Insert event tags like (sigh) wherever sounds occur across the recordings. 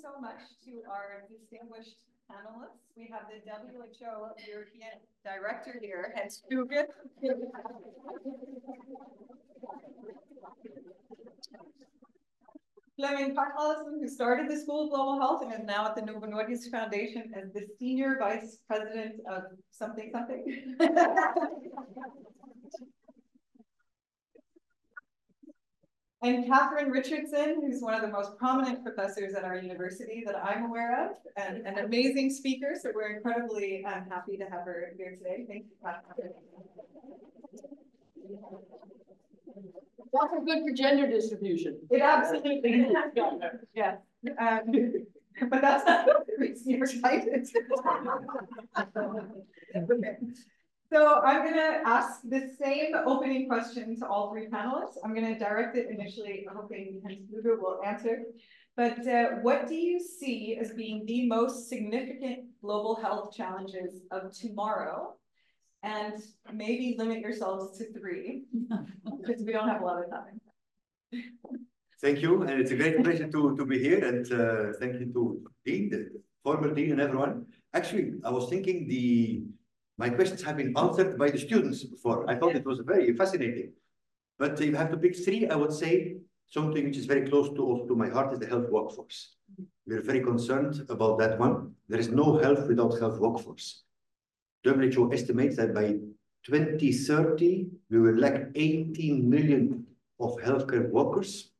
so much to our distinguished panelists. We have the WHO European Director here, Hans Kluge. Flemming Konradsen, who started the School of Global Health and is now at the Novo Nordisk Foundation as the Senior Vice President of something, something. (laughs) and Katherine Richardson, who's one of the most prominent professors at our university that I'm aware of, and an amazing speaker. So we're incredibly um, happy to have her here today. Thank you, Katherine. Also good for gender distribution. It absolutely is. Yeah. Um, but that's not the reason you're excited. So I'm going to ask the same opening question to all three panelists. I'm going to direct it initially, hoping Hans Kluge will answer. But uh, what do you see as being the most significant global health challenges of tomorrow? And maybe limit yourselves to three, because we don't have a lot of time. Thank you, and it's a great pleasure to, to be here, and uh, thank you to Dean, the former Dean and everyone. Actually, I was thinking the my questions have been answered by the students before. I thought it was very fascinating. But if I have to pick three, I would say something which is very close to, to my heart is the health workforce. We're very concerned about that one. There is no health without health workforce. WHO estimates that by 2030, we will lack 18 million of healthcare workers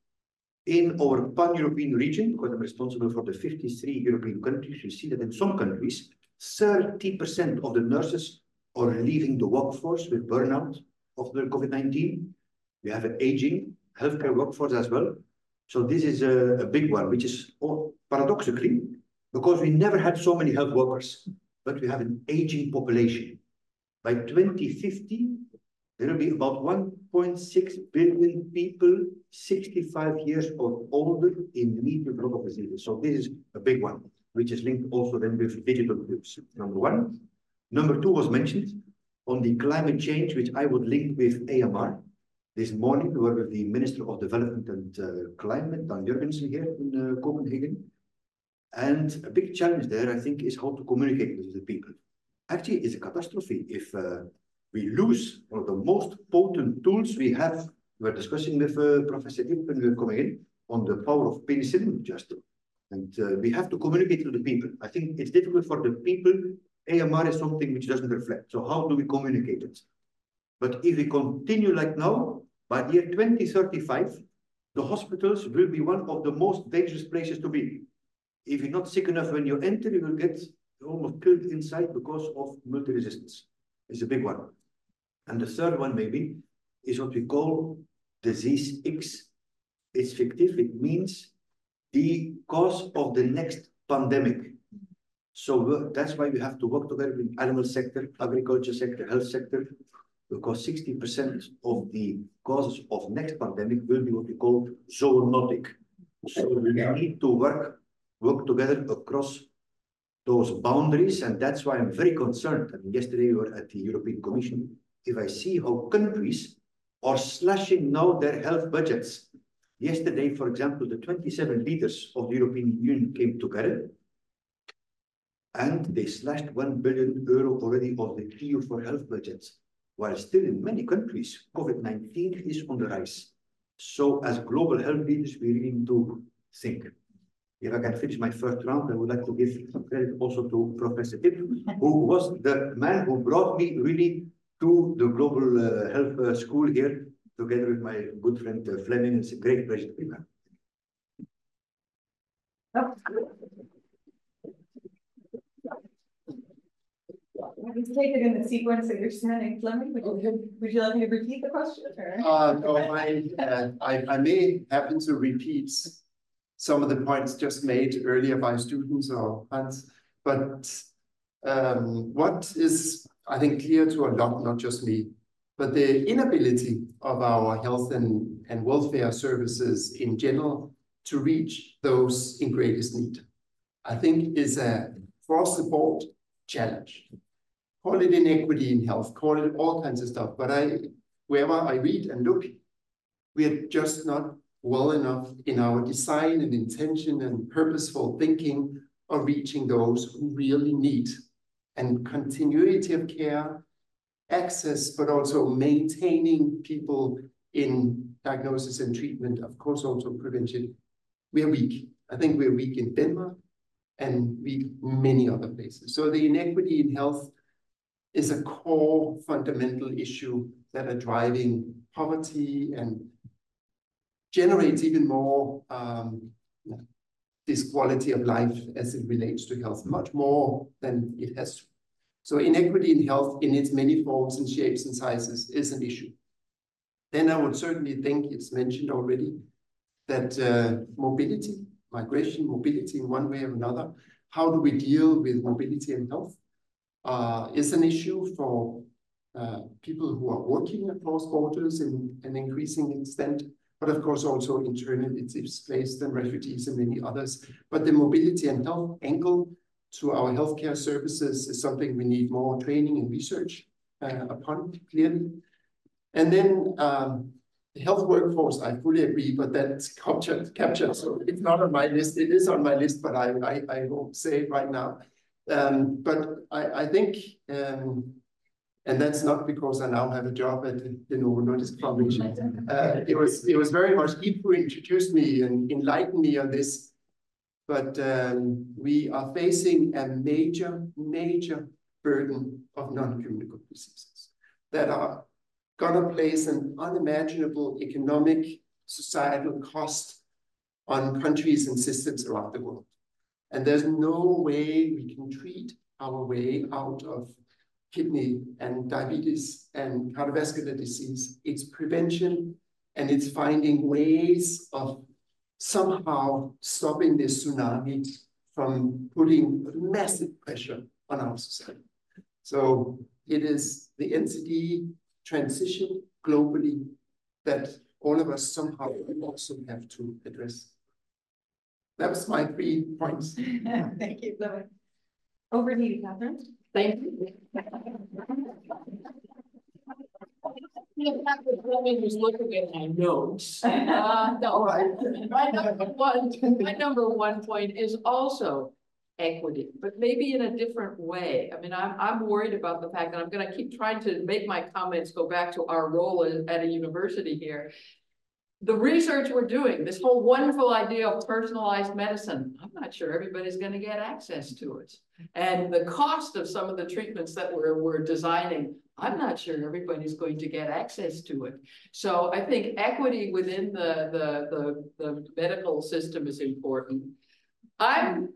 in our pan-European region, because I'm responsible for the 53 European countries, you see that in some countries, 30% of the nurses are leaving the workforce with burnout after COVID-19. We have an aging healthcare workforce as well. So this is a, a big one, which is oh, paradoxically, because we never had so many health workers, but we have an aging population. By 2050, there will be about 1.6 billion people 65 years or older in need of a lot of diseases. So this is a big one which is linked also then with digital tools. Number one. Number two was mentioned on the climate change, which I would link with AMR. This morning, we were with the Minister of Development and uh, Climate, Dan Jørgensen, here in uh, Copenhagen. And a big challenge there, I think, is how to communicate with the people. Actually, it's a catastrophe if uh, we lose one of the most potent tools we have. We were discussing with uh, Professor Ip when we were coming in on the power of penicillin, just and uh, we have to communicate to the people. I think it's difficult for the people. AMR is something which doesn't reflect. So how do we communicate it? But if we continue like now, by the year 2035, the hospitals will be one of the most dangerous places to be. If you're not sick enough when you enter, you will get almost killed inside because of multi-resistance. It's a big one. And the third one maybe is what we call disease X. It's fictive. It means the cause of the next pandemic. So that's why we have to work together with animal sector, agriculture sector, health sector, because 60% of the causes of next pandemic will be what we call zoonotic. So we need to work, work together across those boundaries, and that's why I'm very concerned. I mean, yesterday we were at the European Commission. If I see how countries are slashing now their health budgets, Yesterday, for example, the 27 leaders of the European Union came together and they slashed 1 billion euro already of the EU for health budgets, while still in many countries, COVID-19 is on the rise. So as global health leaders, we really need to think. If I can finish my first round, I would like to give some credit also to Professor Ip, who was the man who brought me really to the global uh, health uh, school here together with my good friend uh, Flemming. It's a great pleasure to be here. Let's take it in the sequence that you're standing, Flemming. Would you, would you like me to repeat the question? Or? Uh, no, I, uh, I, I may happen to repeat some of the points just made earlier by students or Hans, but um, what is, I think, clear to a lot, not just me, but the inability of our health and, and welfare services in general to reach those in greatest need, I think is a cross the board challenge. Call it inequity in health, call it all kinds of stuff. But I, wherever I read and look, we are just not well enough in our design and intention and purposeful thinking of reaching those who really need and continuity of care, access, but also maintaining people in diagnosis and treatment, of course, also prevention. We are weak. I think we're weak in Denmark and weak many other places. So the inequity in health is a core fundamental issue that are driving poverty and generates even more um, this quality of life as it relates to health, much more than it has. So inequity in health in its many forms and shapes and sizes is an issue. Then I would certainly think it's mentioned already that uh, mobility, migration, mobility in one way or another, how do we deal with mobility and health uh, is an issue for uh, people who are working across borders in an increasing extent, but of course also internally displaced and refugees and many others. But the mobility and health angle to our healthcare services is something we need more training and research uh, upon, clearly. And then um, the health workforce, I fully agree, but that's captured, captured. So it's not on my list. It is on my list, but I, I, I won't say it right now. Um, but I, I think, um, and that's not because I now have a job at the Novo Nordisk Foundation. Uh, it was it was very much who introduced me and enlightened me on this. But um, we are facing a major, major burden of non-communicable diseases that are gonna place an unimaginable economic, societal cost on countries and systems around the world. And there's no way we can treat our way out of kidney and diabetes and cardiovascular disease. It's prevention and it's finding ways of somehow stopping this tsunami from putting massive pressure on our society. So it is the NCD transition globally that all of us somehow also have to address. That was my three points. (laughs) Thank you, Lily. Over to you, Katherine. Thank you. (laughs) Let me just looking at my notes. Uh, no, my number one, my number one point is also equity, but maybe in a different way. I mean, I'm, I'm worried about the fact that I'm gonna keep trying to make my comments go back to our role at a university here the research we're doing, this whole wonderful idea of personalized medicine, I'm not sure everybody's going to get access to it. And the cost of some of the treatments that we're, we're designing, I'm not sure everybody's going to get access to it. So I think equity within the, the, the, the medical system is important. I'm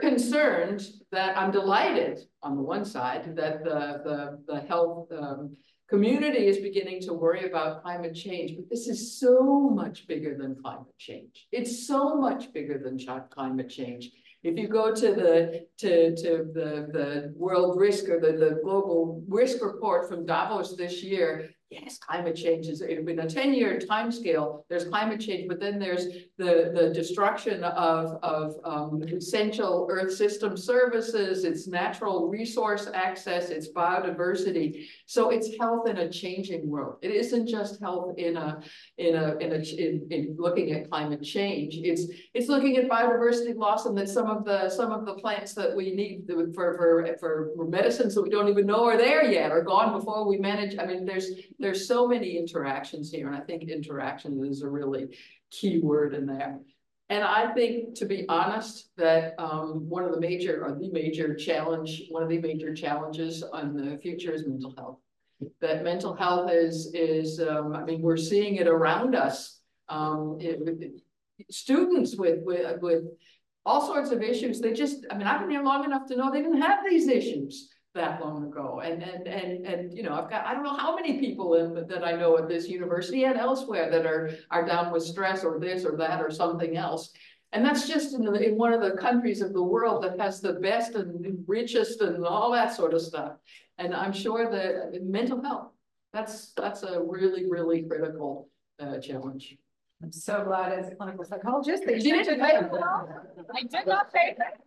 concerned that I'm delighted on the one side that the, the, the health um, Community is beginning to worry about climate change, but this is so much bigger than climate change. It's so much bigger than climate change. If you go to the to to the the world risk or the the global risk report from Davos this year, yes, climate change is in a 10 year time scale, there's climate change, but then there's the, the destruction of, of um, essential earth system services, its natural resource access, its biodiversity. So it's health in a changing world. It isn't just health in a, in a, in a, in, in looking at climate change. It's, it's looking at biodiversity loss and that some of the, some of the plants that we need for, for, for medicines that we don't even know are there yet, are gone before we manage. I mean, there's, there's so many interactions here, and I think interaction is a really key word in there. And I think, to be honest, that um, one of the major, or the major challenge, one of the major challenges on the future is mental health. That mental health is, is um, I mean, we're seeing it around us. Um, it, it, students with, with, with all sorts of issues, they just, I mean, I've been here long enough to know they didn't have these issues that long ago. And, and, and, and, you know, I've got, I don't know how many people in, that I know at this university and elsewhere that are, are down with stress or this or that or something else. And that's just in, the, in one of the countries of the world that has the best and richest and all that sort of stuff. And I'm sure that mental health, that's, that's a really, really critical uh, challenge. I'm so glad as a clinical psychologist that you didn't say I did not say that.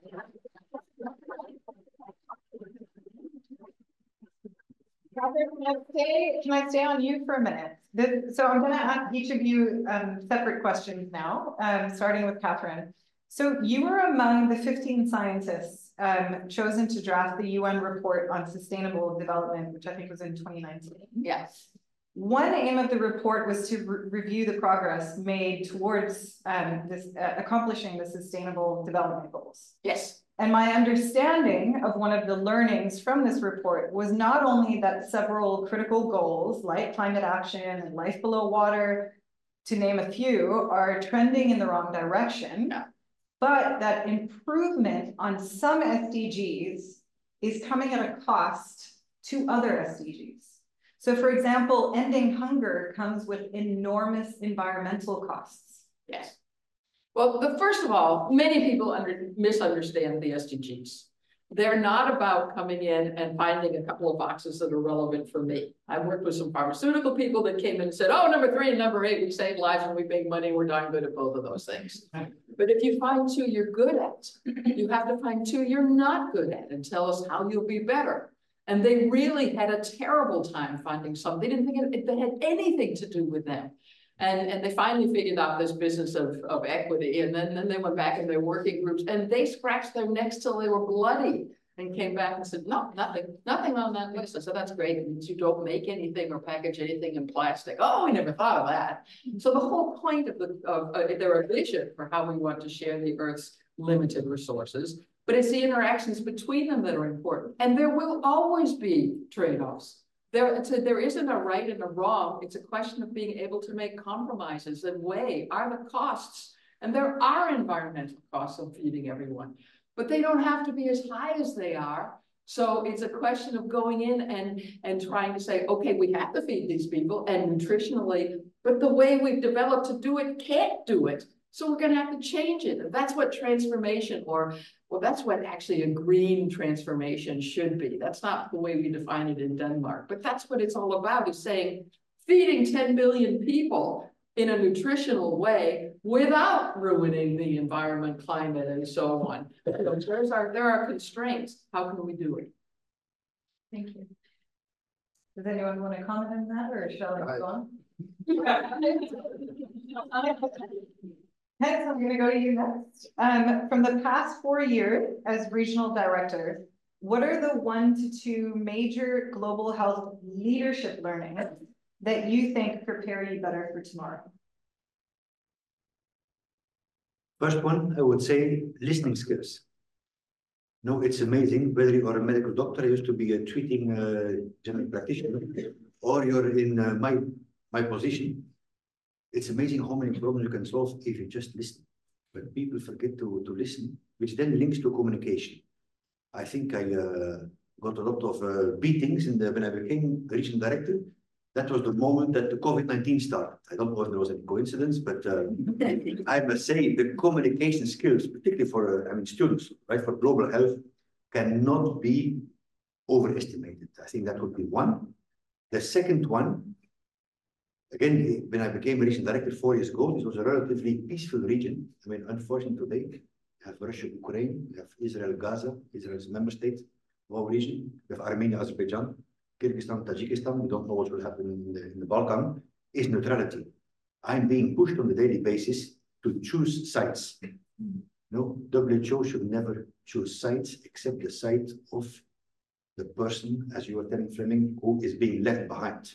Katherine, can I stay, can I stay on you for a minute? This, so I'm gonna ask each of you, um, separate questions now, um, starting with Katherine. So you were among the fifteen scientists, um, chosen to draft the UN report on sustainable development, which I think was in twenty nineteen. Yes, One aim of the report was to re- review the progress made towards, um, this, uh, accomplishing the sustainable development goals. yes, And my understanding of one of the learnings from this report was not only that several critical goals like climate action and life below water, to name a few, are trending in the wrong direction. But that improvement on some SDGs is coming at a cost to other SDGs. So for example, ending hunger comes with enormous environmental costs. yes. Well, the first of all, many people under, misunderstand the SDGs. They're not about coming in and finding a couple of boxes that are relevant for me. I worked with some pharmaceutical people that came in and said, oh, number three and number eight, we save lives and we make money, we're darn good at both of those things. But if you find two you're good at, you have to find two you're not good at and tell us how you'll be better. And they really had a terrible time finding something. They didn't think it, it had anything to do with them. And, and they finally figured out this business of, of equity, and then, then they went back in their working groups, and they scratched their necks till they were bloody. And came back and said, no, nothing, nothing on that list. I said, that's great. It means you don't make anything or package anything in plastic. Oh, we never thought of that. So the whole point of the, of, uh, their vision for how we want to share the Earth's limited resources. But it's the interactions between them that are important. And there will always be trade-offs. There, a- there isn't a right and a wrong. It's a question of being able to make compromises and weigh, are the costs? And there are environmental costs of feeding everyone, but they don't have to be as high as they are. So it's a question of going in and, and trying to say, okay, we have to feed these people and nutritionally, but the way we've developed to do it can't do it. So we're gonna have to change it. And that's what transformation or, well, that's what actually a green transformation should be. That's not the way we define it in Denmark, but that's what it's all about is saying feeding ten billion people in a nutritional way without ruining the environment, climate, and so on. You know, There's our, there are constraints. How can we do it? Thank you. Does anyone want to comment on that, or shall I I- go on? (laughs) Hans, I'm gonna go to you next. Um, from the past four years as regional director, what are the one to two major global health leadership learnings that you think prepare you better for tomorrow? First one, I would say listening skills. No, it's amazing whether you are a medical doctor, I used to be a treating uh, general practitioner, or you're in uh, my, my position. It's amazing how many problems you can solve if you just listen. But people forget to, to listen, which then links to communication. I think I uh, got a lot of uh, beatings in the, when I became regional director. That was the moment that the COVID-19 started. I don't know if there was any coincidence, but uh, (laughs) I must say the communication skills, particularly for, uh, I mean, students, right, for global health, cannot be overestimated. I think that would be one. The second one, again, when I became regional director four years ago, this was a relatively peaceful region. I mean, unfortunately today, you have Russia, Ukraine, you have Israel, Gaza, Israel is a member state of our region, you have Armenia, Azerbaijan, Kyrgyzstan, Tajikistan, we don't know what will happen in the, in the Balkan, is neutrality. I'm being pushed on a daily basis to choose sides. No, WHO should never choose sides except the side of the person, as you were telling Flemming, who is being left behind.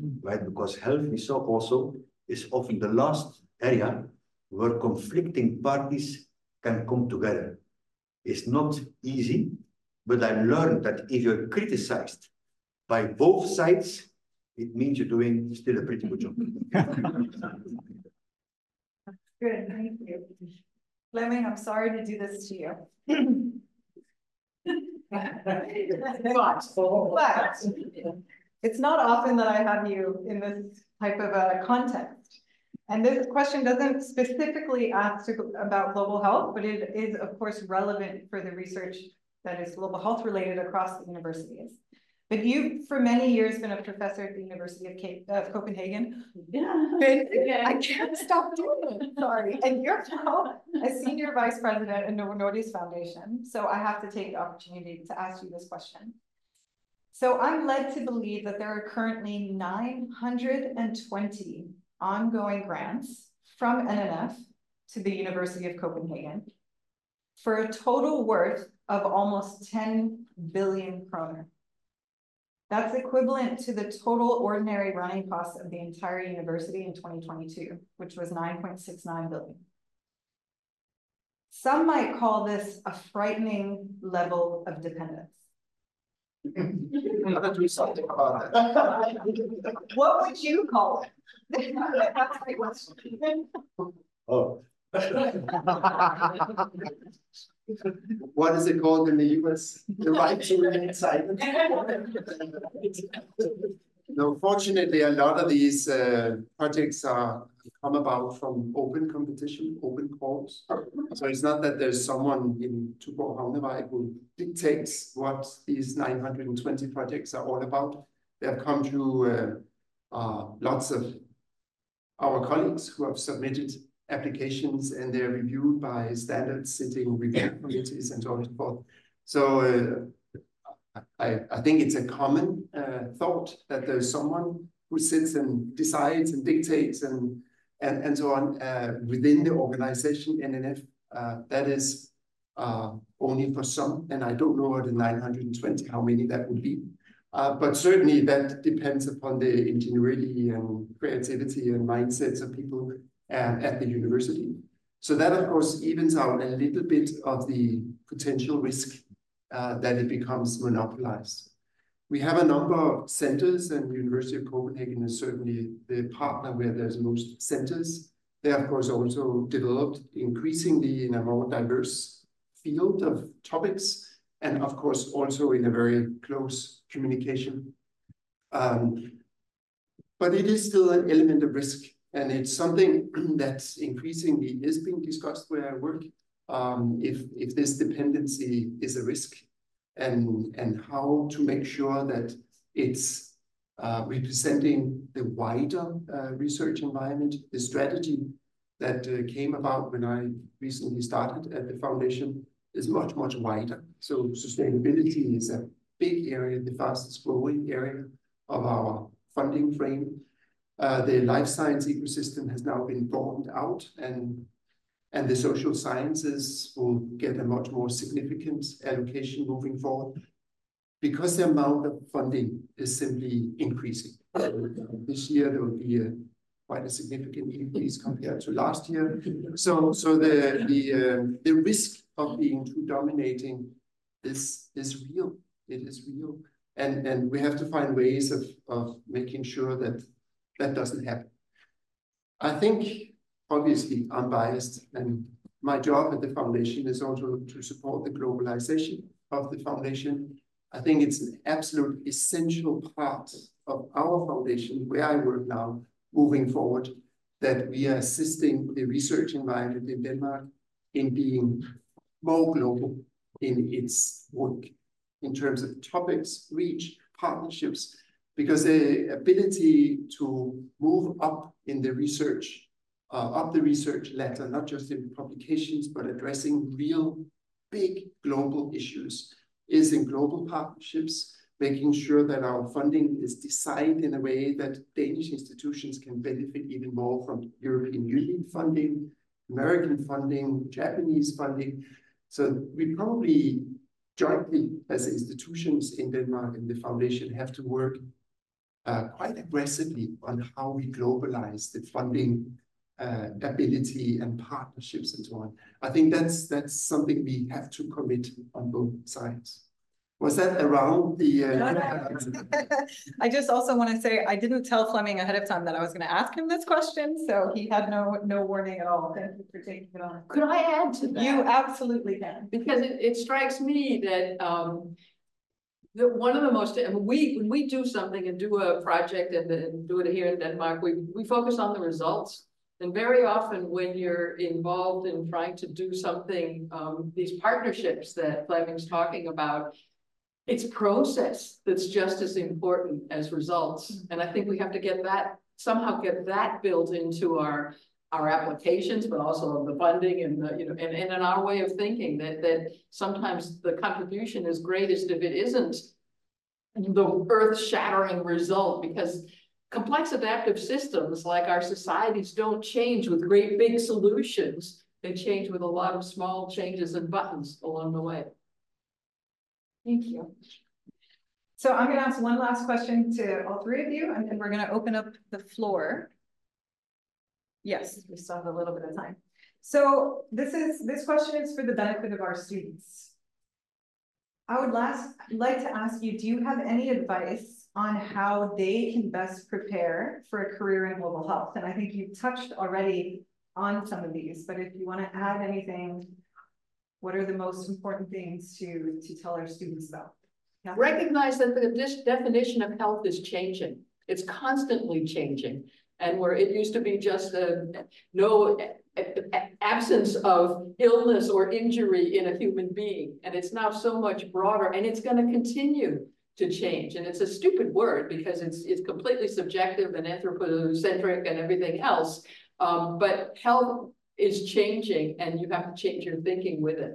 Mm-hmm. Right, because health, we saw also, is often the last area where conflicting parties can come together. It's not easy, but I learned that if you're criticized by both sides, it means you're doing still a pretty good job. (laughs) Good, thank you. Flemming, I'm sorry to do this to you. (laughs) (laughs) But, But it's not often that I have you in this type of a context. And this question doesn't specifically ask about global health, but it is of course relevant for the research that is global health related across the universities. But you've for many years been a professor at the University of Cape, of Copenhagen. (laughs) I can't stop doing it, sorry. And you're now a senior vice president in Novo Nordisk Foundation. So I have to take the opportunity to ask you this question. So I'm led to believe that there are currently nine hundred and twenty ongoing grants from NNF to the University of Copenhagen for a total worth of almost ten billion kroner. That's equivalent to the total ordinary running cost of the entire university in twenty twenty-two, which was nine point six nine billion. Some might call this a frightening level of dependence. Do something about that. (laughs) What would you call it? That's my question. Oh. (laughs) What is it called in the US? The right to remain silent? (laughs) No, fortunately, a lot of these uh projects are come about from open competition, open calls. So it's not that there's someone in Tuborg Havnevej who dictates what these nine hundred and twenty projects are all about. They have come through uh uh lots of our colleagues who have submitted applications and they're reviewed by standard sitting review committees and so on and so forth. So uh I, I think it's a common uh, thought that there's someone who sits and decides and dictates and and, and so on uh, within the organization NNF. Uh, that is uh, only for some, and I don't know about the 920 how many that would be. Uh, but certainly that depends upon the ingenuity and creativity and mindsets of people at the university. So that of course evens out a little bit of the potential risk uh, that it becomes monopolized. We have a number of centers and University of Copenhagen is certainly the partner where there's most centers. They of course also developed increasingly in a more diverse field of topics and of course also in a very close communication. Um, but it is still an element of risk and it's something (clears throat) that increasingly is being discussed where I work um, if, if this dependency is a risk and, and how to make sure that it's uh, representing the wider uh, research environment, the strategy that uh, came about when I recently started at the foundation is much, much wider. So sustainability is a big area, the fastest growing area of our funding frame. Uh, the life science ecosystem has now been broadened out and and the social sciences will get a much more significant allocation moving forward because the amount of funding is simply increasing. This year, there will be a quite a significant increase compared to last year. So, so the the uh, the risk of being too dominating is is real. It is real, and and we have to find ways of of making sure that that doesn't happen. I think obviously I'm biased and my job at the foundation is also to support the globalization of the foundation. I think it's an absolute essential part of our foundation, where I work now, moving forward, that we are assisting the research environment in Denmark in being more global in its work in terms of topics, reach, partnerships, because the ability to move up in the research uh, of the research ladder, not just in publications, but addressing real big global issues, is in global partnerships, making sure that our funding is designed in a way that Danish institutions can benefit even more from European Union funding, American funding, Japanese funding. So we probably jointly as institutions in Denmark and the foundation have to work uh, quite aggressively on how we globalize the funding uh, ability and partnerships and so on. I think that's that's something we have to commit on both sides. Was that around the? Uh, (laughs) I just also want to say, I didn't tell Flemming ahead of time that I was going to ask him this question, so he had no, no warning at all. Thank you for taking it on. Could I add to that? You absolutely can. Because it, it strikes me that, um, that one of the most, I mean, we, when we do something and do a project and then do it here in Denmark, we, we focus on the results. And very often when you're involved in trying to do something, um, these partnerships that Flemming's talking about, it's process that's just as important as results. And I think we have to get that, somehow get that built into our, our applications, but also the funding and the, you know, and, and in our way of thinking that, that sometimes the contribution is greatest if it isn't the earth shattering result because complex adaptive systems like our societies don't change with great big solutions. They change with a lot of small changes and buttons along the way. Thank you. So I'm gonna ask one last question to all three of you, and then we're gonna open up the floor. Yes, we still have a little bit of time. So this is, this question is for the benefit of our students. I would last, like to ask you, do you have any advice on how they can best prepare for a career in global health? And I think you've touched already on some of these, but if you want to add anything, what are the most important things to, to tell our students about? Yeah. Recognize that the definition of health is changing. It's constantly changing. And where it used to be just a no absence of illness or injury in a human being. And it's now so much broader and it's going to continue to change. And it's a stupid word because it's it's completely subjective and anthropocentric and everything else. Um, but health is changing and you have to change your thinking with it.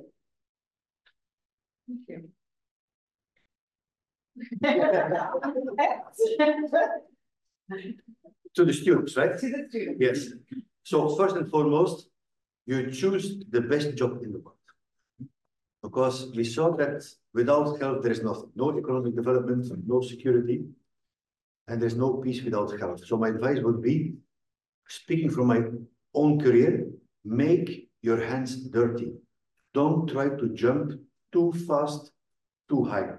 Thank you. To the students, right? To the students. Yes. So first and foremost, you choose the best job in the world. Because we saw that without health, there is nothing, no economic development, no security, and there's no peace without health. So my advice would be, speaking from my own career, make your hands dirty. Don't try to jump too fast, too high.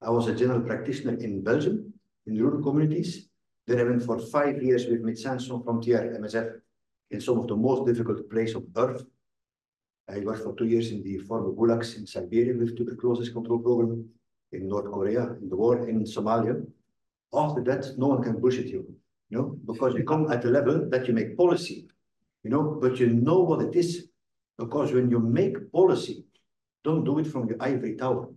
I was a general practitioner in Belgium, in rural communities. Then I went for five years with Médecins Sans Frontières, MSF, in some of the most difficult places on earth. I worked for two years in the former gulags in Siberia with tuberculosis control program, in North Korea, in the war in Somalia. After that, no one can bullshit you, you know, because you come at a level that you make policy, you know, but you know what it is. Because when you make policy, don't do it from your ivory tower.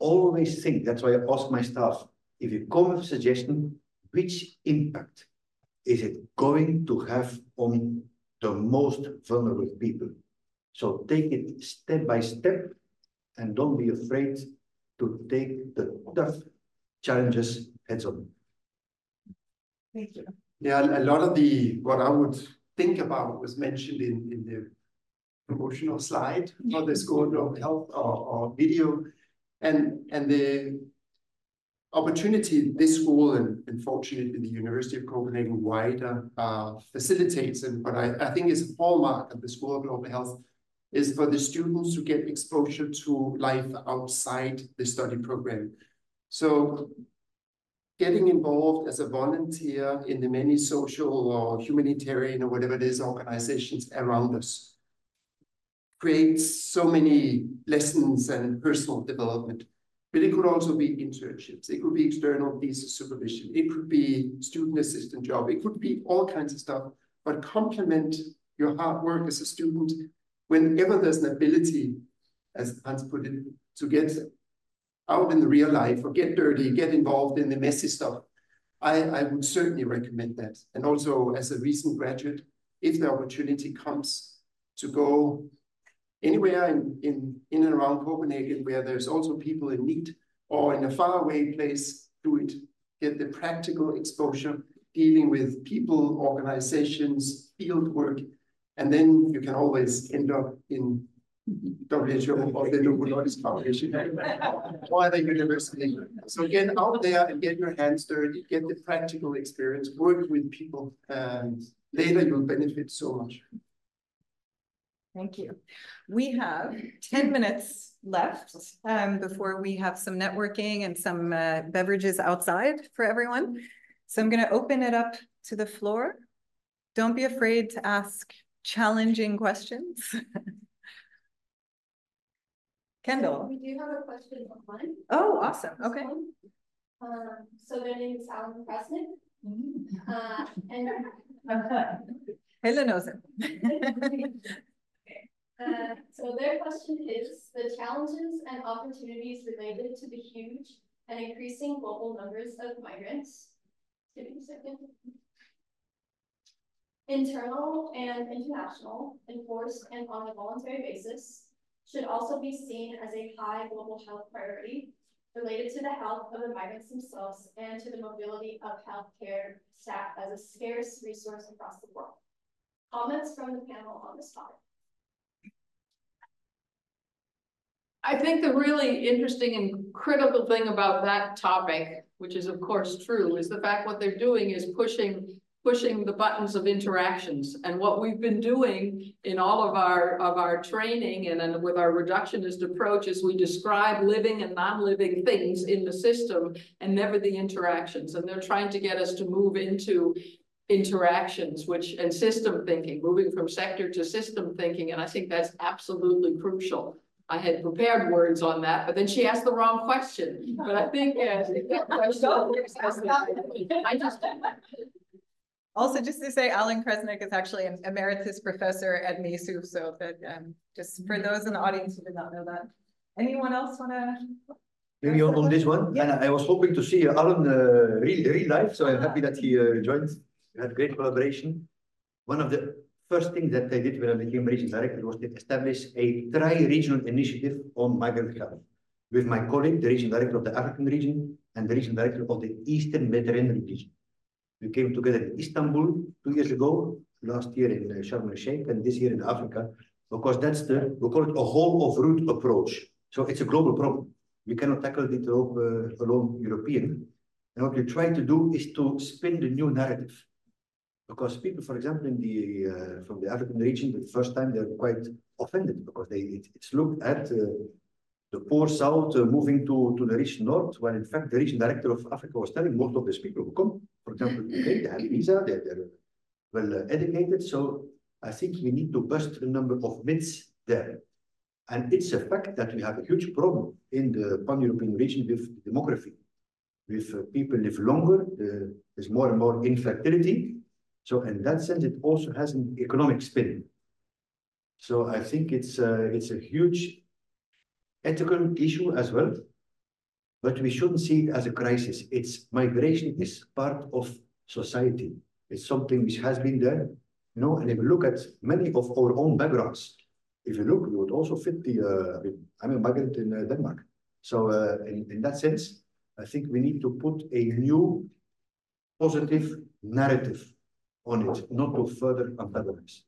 Always think, that's why I ask my staff, if you come with a suggestion, which impact is it going to have on the most vulnerable people? So take it step by step and don't be afraid to take the tough challenges heads on. Thank you. Yeah, a lot of the, what I would think about was mentioned in, in the promotional slide for the (laughs) School of Health or, or video. And, and the opportunity this school and unfortunately the University of Copenhagen wider uh, facilitates and what I, I think is a hallmark of the School of Global Health is for the students to get exposure to life outside the study program. So getting involved as a volunteer in the many social or humanitarian or whatever it is organizations around us creates so many lessons and personal development. But it could also be internships. It could be external visa supervision. It could be student assistant job. It could be all kinds of stuff, but complement your hard work as a student whenever there's an ability, as Hans put it, to get out in the real life or get dirty, get involved in the messy stuff. I, I would certainly recommend that. And also as a recent graduate, if the opportunity comes to go anywhere in, in, in and around Copenhagen where there's also people in need or in a faraway place, do it. Get the practical exposure dealing with people, organizations, field work, and then you can always end up in WHO or the Novo Nordisk Foundation or the university. So get out there and get your hands dirty, get the practical experience, work with people, and later you'll benefit so much. Thank you. We have ten minutes left um, before we have some networking and some uh, beverages outside for everyone. So I'm going to open it up to the floor. Don't be afraid to ask challenging questions. (laughs) Kendall. We do have a question online. Oh, awesome. Okay. Um, so their name is Allan Krasnik. Uh, and (laughs) Helen knows it. (laughs) uh, so their question is the challenges and opportunities related to the huge and increasing global numbers of migrants. Give me a second. Internal and international, enforced and on a voluntary basis, should also be seen as a high global health priority related to the health of the migrants themselves and to the mobility of healthcare staff as a scarce resource across the world. Comments from the panel on this topic? I think the really interesting and critical thing about that topic, which is of course true, is the fact what they're doing is pushing pushing the buttons of interactions. And what we've been doing in all of our of our training and, and with our reductionist approach is we describe living and non-living things in the system and never the interactions. And they're trying to get us to move into interactions, which and system thinking, moving from sector to system thinking. And I think that's absolutely crucial. I had prepared words on that, but then she asked the wrong question. But I think uh, (laughs) (laughs) I just Also, just to say, Allan Krasnik is actually an emeritus professor at MESU, so that, um, just for those in the audience who did not know that. Anyone else wanna? Maybe on, on this one, and I was hoping to see Allan uh, real, real life, so I'm happy that he uh, joined. We had great collaboration. One of the first things that I did when I became region director was to establish a tri-regional initiative on migrant health with my colleague, the region director of the African region and the region director of the Eastern Mediterranean region. We came together in Istanbul two years ago, last year in uh, Sharm el Sheikh, and this year in Africa, because that's the, we call it a whole of route approach. So it's a global problem. We cannot tackle it uh, alone European. And what we try to do is to spin the new narrative. Because people, for example, in the uh, from the African region, the first time they're quite offended because they it, it's looked at uh, the poor south uh, moving to, to the rich north, when in fact the region director of Africa was telling most of these people who come, for example, they have visa, they're, they're well uh, educated. So I think we need to bust a number of myths there. And it's a fact that we have a huge problem in the pan-European region with demography. With uh, people live longer, there's more and more infertility. So in that sense, it also has an economic spin. So I think it's uh, it's a huge ethical issue as well, but we shouldn't see it as a crisis. It's migration is part of society. It's something which has been there, you know, and if you look at many of our own backgrounds, if you look, you would also fit the, uh, I'm a migrant in uh, Denmark. So uh, in, in that sense, I think we need to put a new positive narrative on it, not to further antagonize.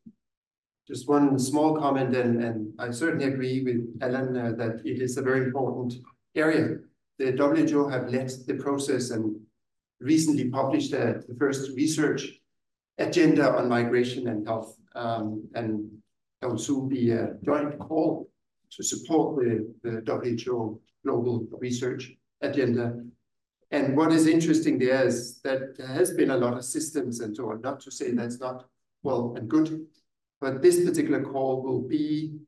Just one small comment, and, and I certainly agree with Ellen uh, that it is a very important area. The WHO have led the process and recently published uh, the first research agenda on migration and health. Um, and there will soon be a joint call to support the, the WHO global research agenda. And what is interesting there is that there has been a lot of systems and so on, not to say that's not well and good, but this particular call will be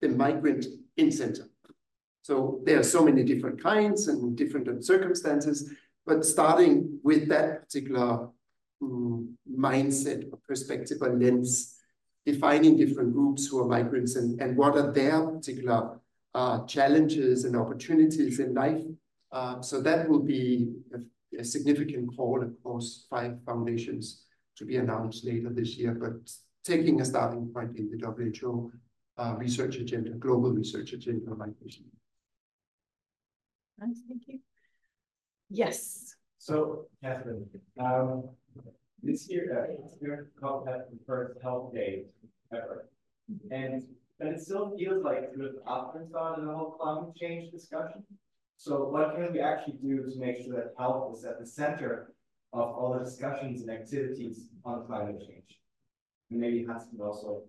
the migrant in center. So there are so many different kinds and different circumstances, but starting with that particular um, mindset or perspective or lens, defining different groups who are migrants and, and what are their particular uh, challenges and opportunities in life. Uh, so that will be a, a significant call across five foundations to be announced later this year, but taking a starting point in the WHO uh, research agenda, global research agenda on migration. Nice, thank you. Yes. So, Katherine, um, this year, uh, this year, COP the first health day ever. And, but it still feels like it was afterthought in the whole climate change discussion. So what can we actually do to make sure that health is at the center of all the discussions and activities on climate change? And maybe has to also.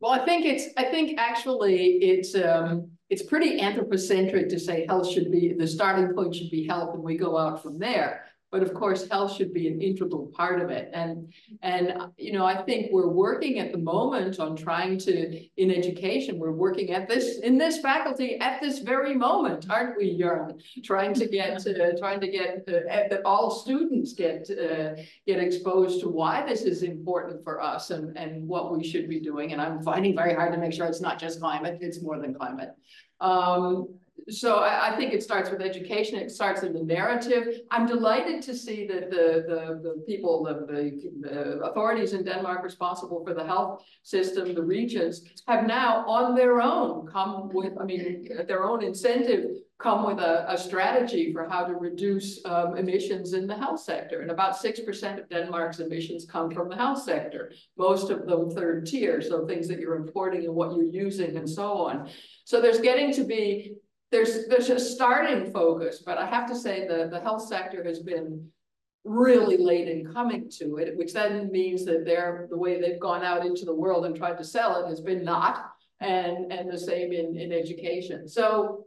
Well, I think it's, I think actually it's, um, it's pretty anthropocentric to say health should be, the starting point should be health and we go out from there. But of course, health should be an integral part of it. And, and, you know, I think we're working at the moment on trying to, in education, we're working at this, in this faculty at this very moment, aren't we, Jörn? Trying to get, uh, trying to get, uh, that all students get, uh, get exposed to why this is important for us and, and what we should be doing. And I'm finding very hard to make sure it's not just climate, it's more than climate. Um, so I, I think it starts with education, it starts in the narrative. I'm delighted to see that the, the, the people, the, the, the authorities in Denmark responsible for the health system, the regions, have now on their own come with, I mean, their own incentive, come with a, a strategy for how to reduce um, emissions in the health sector. And about six percent of Denmark's emissions come from the health sector, most of them third tier, so things that you're importing and what you're using and so on. So there's getting to be there's there's a starting focus, but I have to say the, the health sector has been really late in coming to it, which then means that they're the way they've gone out into the world and tried to sell it has been not, and and the same in, in education. So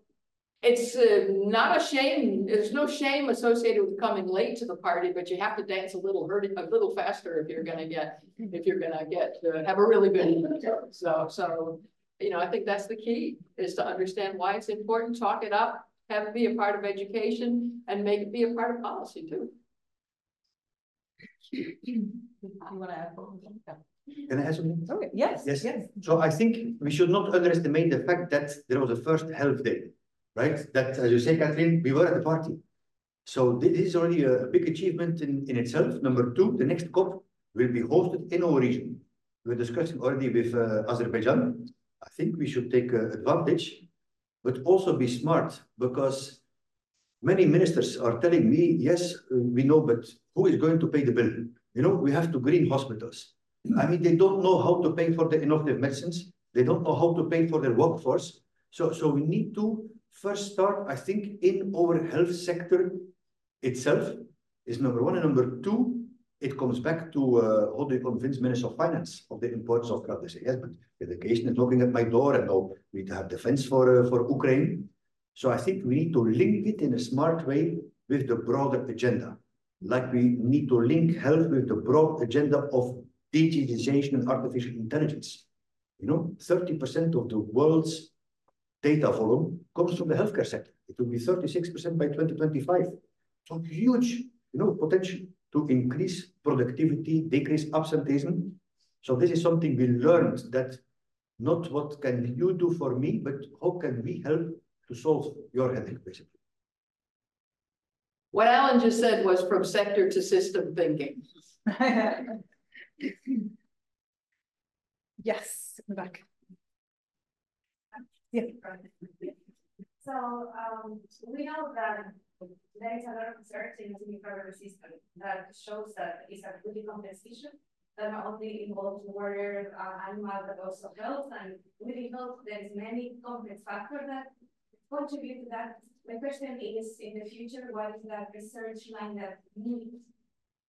it's uh, not a shame, there's no shame associated with coming late to the party, but you have to dance a little hurt, a little faster if you're gonna get, if you're gonna get, uh, have a really good, (laughs) so, so you know, I think that's the key, is to understand why it's important, talk it up, have it be a part of education, and make it be a part of policy too. You wanna add? something? Can I add something? Okay, yes, Yes. yes. So I think we should not underestimate the fact that there was a first health day, right? That, as you say, Katherine, we were at the party. So this is already a big achievement in, in itself. Number two, the next COP will be hosted in our region. We're discussing already with uh, Azerbaijan. I think we should take uh, advantage, but also be smart because many ministers are telling me, yes, we know, but who is going to pay the bill? You know, we have to green hospitals. I mean, they don't know how to pay for the innovative medicines. They don't know how to pay for their workforce. So, so we need to first start, I think, in our health sector itself is number one. And number two, it comes back to uh, how do you convince Minister of Finance of the importance of health? They say, yes, but education is knocking at my door and now we need to have defense for, uh, for Ukraine. So I think we need to link it in a smart way with the broader agenda. Like we need to link health with the broad agenda of digitization and artificial intelligence. You know, 30% of the world's data volume comes from the healthcare sector. It will be 36% by 2025. So huge, you know, potential to increase productivity, decrease absenteeism. So this is something we learned that not what can you do for me, but how can we help to solve your headache, basically. What Allan just said was from sector to system thinking. (laughs) Yes, in the back. Yeah. So, um, we know that there is a lot of research in the recovery system that shows that it's a really complex issue. That not only involves water, uh, animal, but also health, and within health, there is many complex factors that contribute to that. My question is, in the future, what is that research line that needs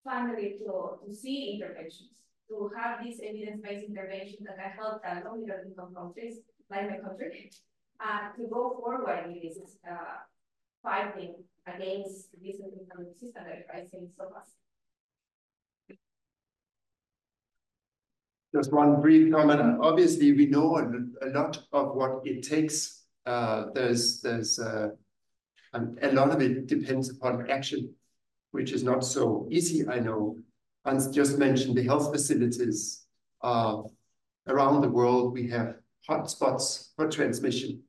finally to, to see interventions? To have these evidence-based interventions that can help the low middle income countries, like my country, uh, to go forward in this uh, fighting against this economic system that is rising so fast. Just one brief comment. Obviously, we know a, lot of what it takes. Uh, there's, there's, uh, and a lot of it depends upon action, which is not so easy, I know. Hans just mentioned the health facilities. Uh, around the world, we have hotspots for transmission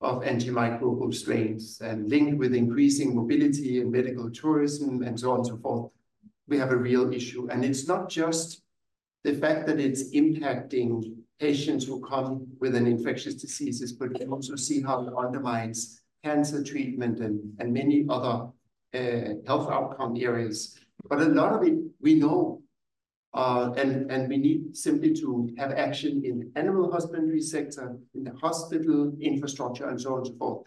of antimicrobial strains and linked with increasing mobility and medical tourism and so on and so forth. We have a real issue. And it's not just the fact that it's impacting patients who come with an infectious diseases, but you also see how it undermines cancer treatment and, and many other uh, health outcome areas. But a lot of it we know, uh, and, and we need simply to have action in the animal husbandry sector, in the hospital infrastructure, and so on and so forth.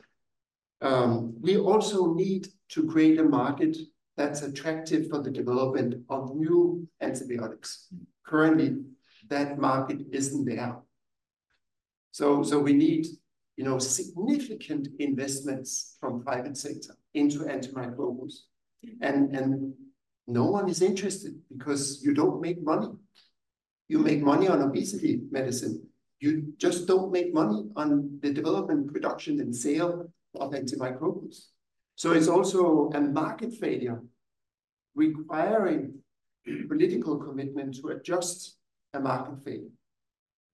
Um, we also need to create a market that's attractive for the development of new antibiotics. Currently, that market isn't there. So, so we need, you know, significant investments from private sector into antimicrobials. And, and no one is interested because you don't make money. You make money on obesity medicine. You just don't make money on the development, production, and sale of antimicrobials. So it's also a market failure requiring political commitment to adjust a market failure.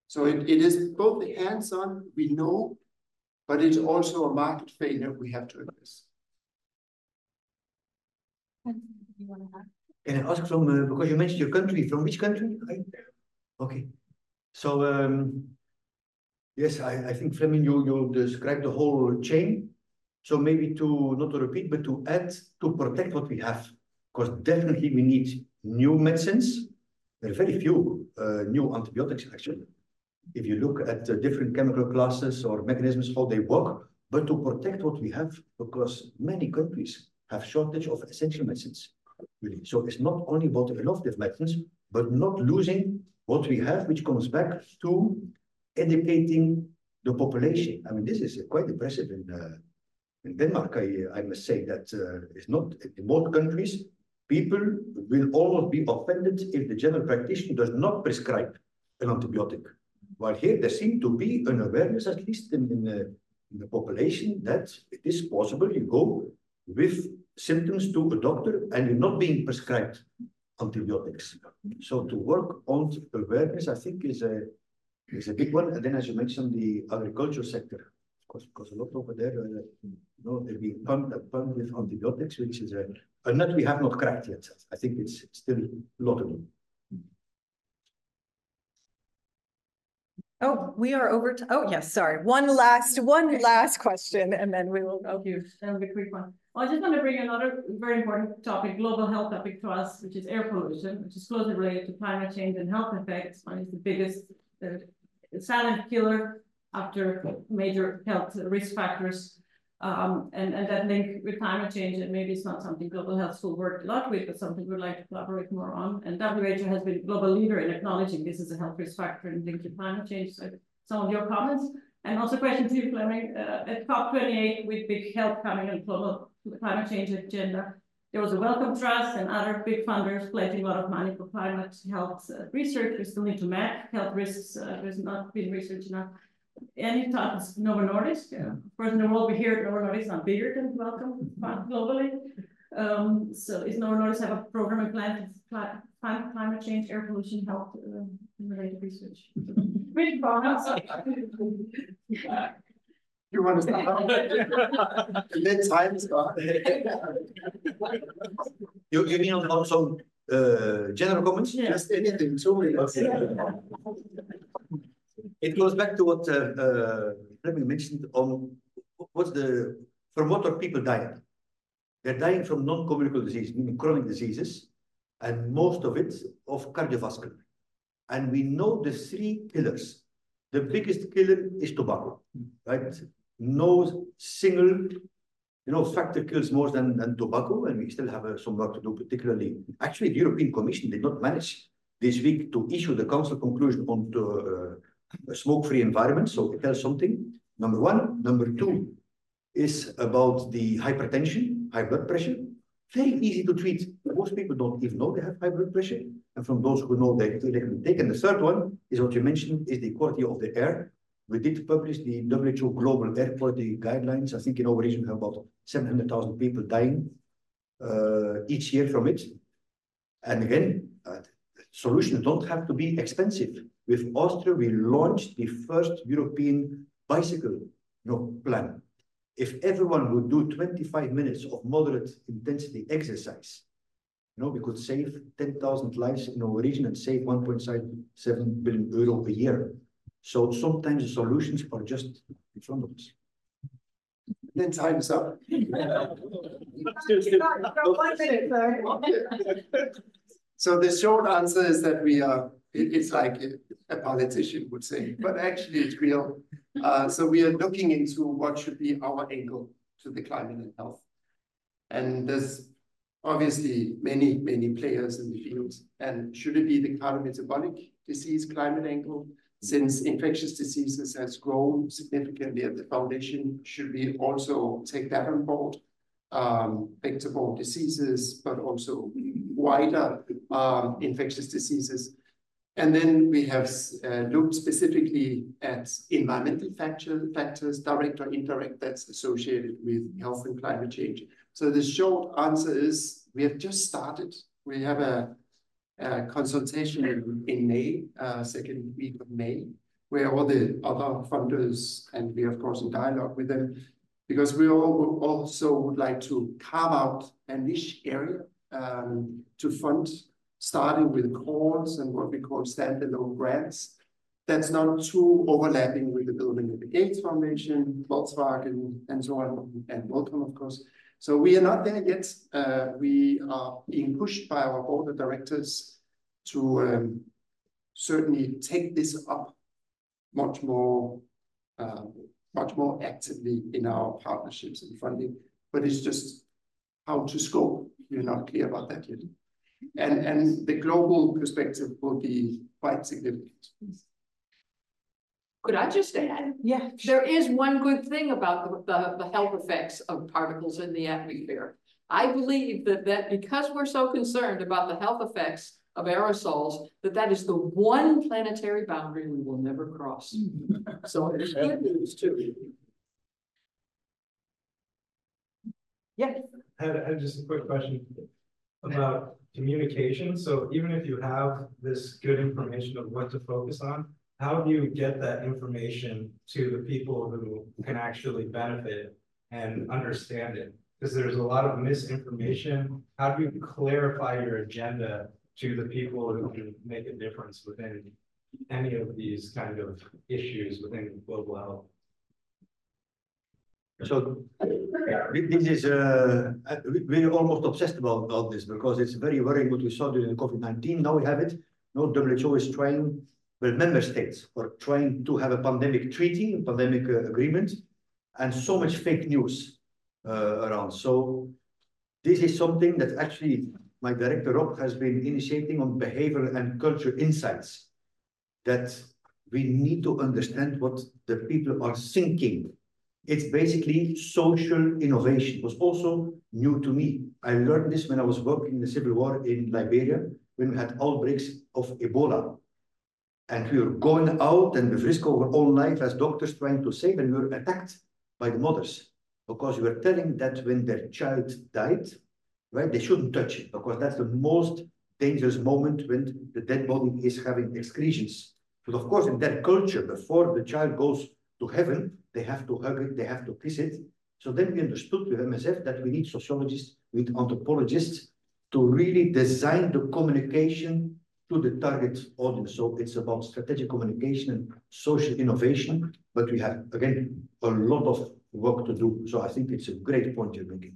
So it, it is both hands-on, we know but it's also a market failure we have to address. Can I ask from, uh, because you mentioned your country, from which country? I- Okay, so, um, yes, I, I think Flemming, you, you described the whole chain. So maybe to, not to repeat, but to add, to protect what we have, because definitely we need new medicines. There are very few, uh, new antibiotics actually. If you look at the different chemical classes or mechanisms, how they work, but to protect what we have, because many countries have shortage of essential medicines. Really, so it's not only about innovative medicines, but not losing what we have, which comes back to educating the population. I mean, this is quite impressive in, uh, in Denmark, I, I must say that uh, it's not, in most countries, people will almost be offended if the general practitioner does not prescribe an antibiotic. While here there seems to be an awareness, at least in, in, the, in the population, that it is possible you go with symptoms to a doctor and you're not being prescribed antibiotics. So to work on awareness, I think is a is a big one. And then as you mentioned, the agriculture sector, because because a lot over there, uh, you know, they're being pumped pumped with antibiotics, which is a, a nut we have not cracked yet. I think it's still a lot of do. Oh, we are over to, oh, yes, sorry. One last, one last question and then we will go. Thank you. That'll be a quick one. I just want to bring another very important topic, global health topic to us, which is air pollution, which is closely related to climate change and health effects. One is the biggest uh, silent killer after major health risk factors. Um, and, and that link with climate change, and maybe it's not something global health will work a lot with, but something we'd like to collaborate more on. And WHO has been a global leader in acknowledging this as a health risk factor and linked to climate change. So some of your comments. And also question to you, Flemming, uh, at COP28 with big health coming and global climate change agenda, there was a Wellcome Trust and other big funders pledging a lot of money for climate health uh, research. We still need to map health risks. Uh, there's not been research enough. Any thoughts, Novo Nordisk? Uh, of course, in the world we hear Novo Nordisk is not bigger than Wellcome globally. Um, so is Novo Nordisk have a program and plan to climate, climate change, air pollution, health uh, related research? (laughs) Big comments. (laughs) You want to start? Let time start. (laughs) You, you mean on, on some uh, general comments? Yeah. Just anything, two minutes. It goes back to what uh, uh, Flemming mentioned on what's the, from what are people dying? They're dying from non-communicable disease, meaning chronic diseases, and most of it of cardiovascular. And we know the three killers. The biggest killer is tobacco, right? No single, you know, factor kills more than, than tobacco, and we still have uh, some work to do, particularly. Actually, the European Commission did not manage this week to issue the council conclusion on the, uh, smoke-free environment, so it tells something. Number one. Number two is about the hypertension, high blood pressure. Very easy to treat. Most people don't even know they have high blood pressure. And from those who know they, they can take. And the third one is what you mentioned, is the quality of the air. We did publish the WHO Global Air Quality Guidelines. I think in our region we have about 700,000 people dying uh, each year from it. And again, uh, solutions don't have to be expensive. With Austria, we launched the first European bicycle you know, plan. If everyone would do 25 minutes of moderate intensity exercise, you know, we could save 10,000 lives in our region and save 1.7 billion euro a year. So sometimes the solutions are just in front of us. Then time's up. So the short answer is that we are, it- it's like a politician would say, but actually it's real. Uh, so we are looking into what should be our angle to the climate and health. And there's obviously many, many players in the field. And should it be the cardiometabolic disease climate angle? Since infectious diseases has grown significantly at the foundation, should we also take that on board? Um, vector-borne diseases, but also wider um, infectious diseases. And then we have uh, looked specifically at environmental factor, factors, direct or indirect, that's associated with health and climate change. So the short answer is we have just started. We have a, a consultation in, in May, uh, second week of May. where all the other funders, and we are of course in dialogue with them, because we all also would like to carve out a niche area um, to fund, starting with calls and what we call standalone grants. That's not too overlapping with the Bill and Melinda Gates Foundation, Volkswagen, and so on, and Wellcome, of course. So we are not there yet. Uh, we are being pushed by our board of directors to um, certainly take this up much more, uh, much more actively in our partnerships and funding. But it's just how to scope. We're not clear about that yet. And and the global perspective will be quite significant. Could I just add? Yeah. There is one good thing about the, the, the health effects of particles in the atmosphere. I believe that, that because we're so concerned about the health effects of aerosols, that that is the one planetary boundary we will never cross. (laughs) So it's good news too. Yeah. I had, I had just a quick question about communication. So even if you have this good information of what to focus on, how do you get that information to the people who can actually benefit and understand it? Because there's a lot of misinformation. How do you clarify your agenda to the people who can make a difference within any of these kind of issues within global health? So thi- this is, uh, we- we're almost obsessed about, about this because it's very worrying what we saw during COVID nineteen. Now we have it. No WHO is trying, well, member states are trying to have a pandemic treaty, a pandemic uh, agreement, and so much fake news uh, around. So this is something that actually my director Rob has been initiating on behavioral and culture insights. That we need to understand what the people are thinking it's basically social innovation. It was also new to me. I learned this when I was working in the civil war in Liberia, when we had outbreaks of Ebola. And we were going out and we risk our own life as doctors trying to save, and we were attacked by the mothers because we were telling that when their child died, right, they shouldn't touch it because that's the most dangerous moment when the dead body is having excretions. But of course, in their culture, before the child goes to heaven, they have to hug it, they have to kiss it. So then we understood with MSF that we need sociologists, we need anthropologists to really design the communication to the target audience. So it's about strategic communication and social innovation, but we have, again, a lot of work to do. So I think it's a great point you're making.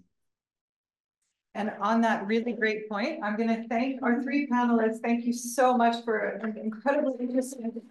And on that really great point, I'm gonna thank our three panelists. Thank you so much for an incredibly interesting